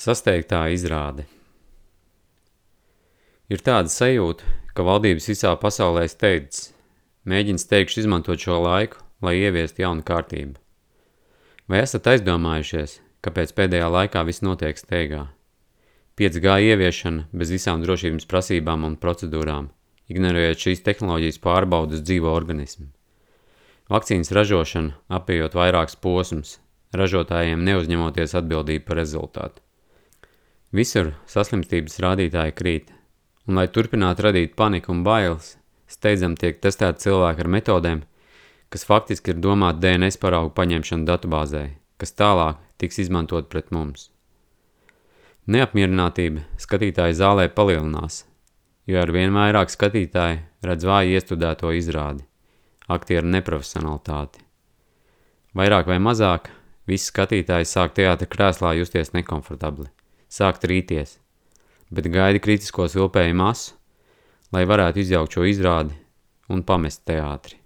Sasteigtā izrāde Ir tāda sajūta, ka valdības visā pasaulē steidzas, mēģina steigši izmantot šo laiku, lai ieviestu jaunu kārtību. Vai esat aizdomājušies, kāpēc pēdējā laikā viss notiek steigā? 5G ieviešana bez visām drošības prasībām un procedūrām, ignorējot šīs tehnoloģijas pārbaudas dzīvo organismu. Vakcīnas ražošana, apējot vairākus posmus, ražotājiem neuzņemoties atbildību par rezultātu. Visur saslimstības rādītāji krīt, un lai turpinātu radīt paniku un bailes, steidzam tiek testēti cilvēki ar metodēm, kas faktiski ir domāti DNS paraugu paņemšanu datubāzē, kas tālāk tiks izmantot pret mums. Neapmierinātība skatītāju zālē palielinās, jo ar vien vairāk skatītāji redz vāji iestudēto izrādi, aktieru neprofesionalitāti. Vairāk vai mazāk, visi skatītāji sāk teātra krēslā justies nekomfortabli sākt rīties, bet gaidi kritisko svilpēju masu, lai varētu izjaukt šo izrādi un pamest teātri.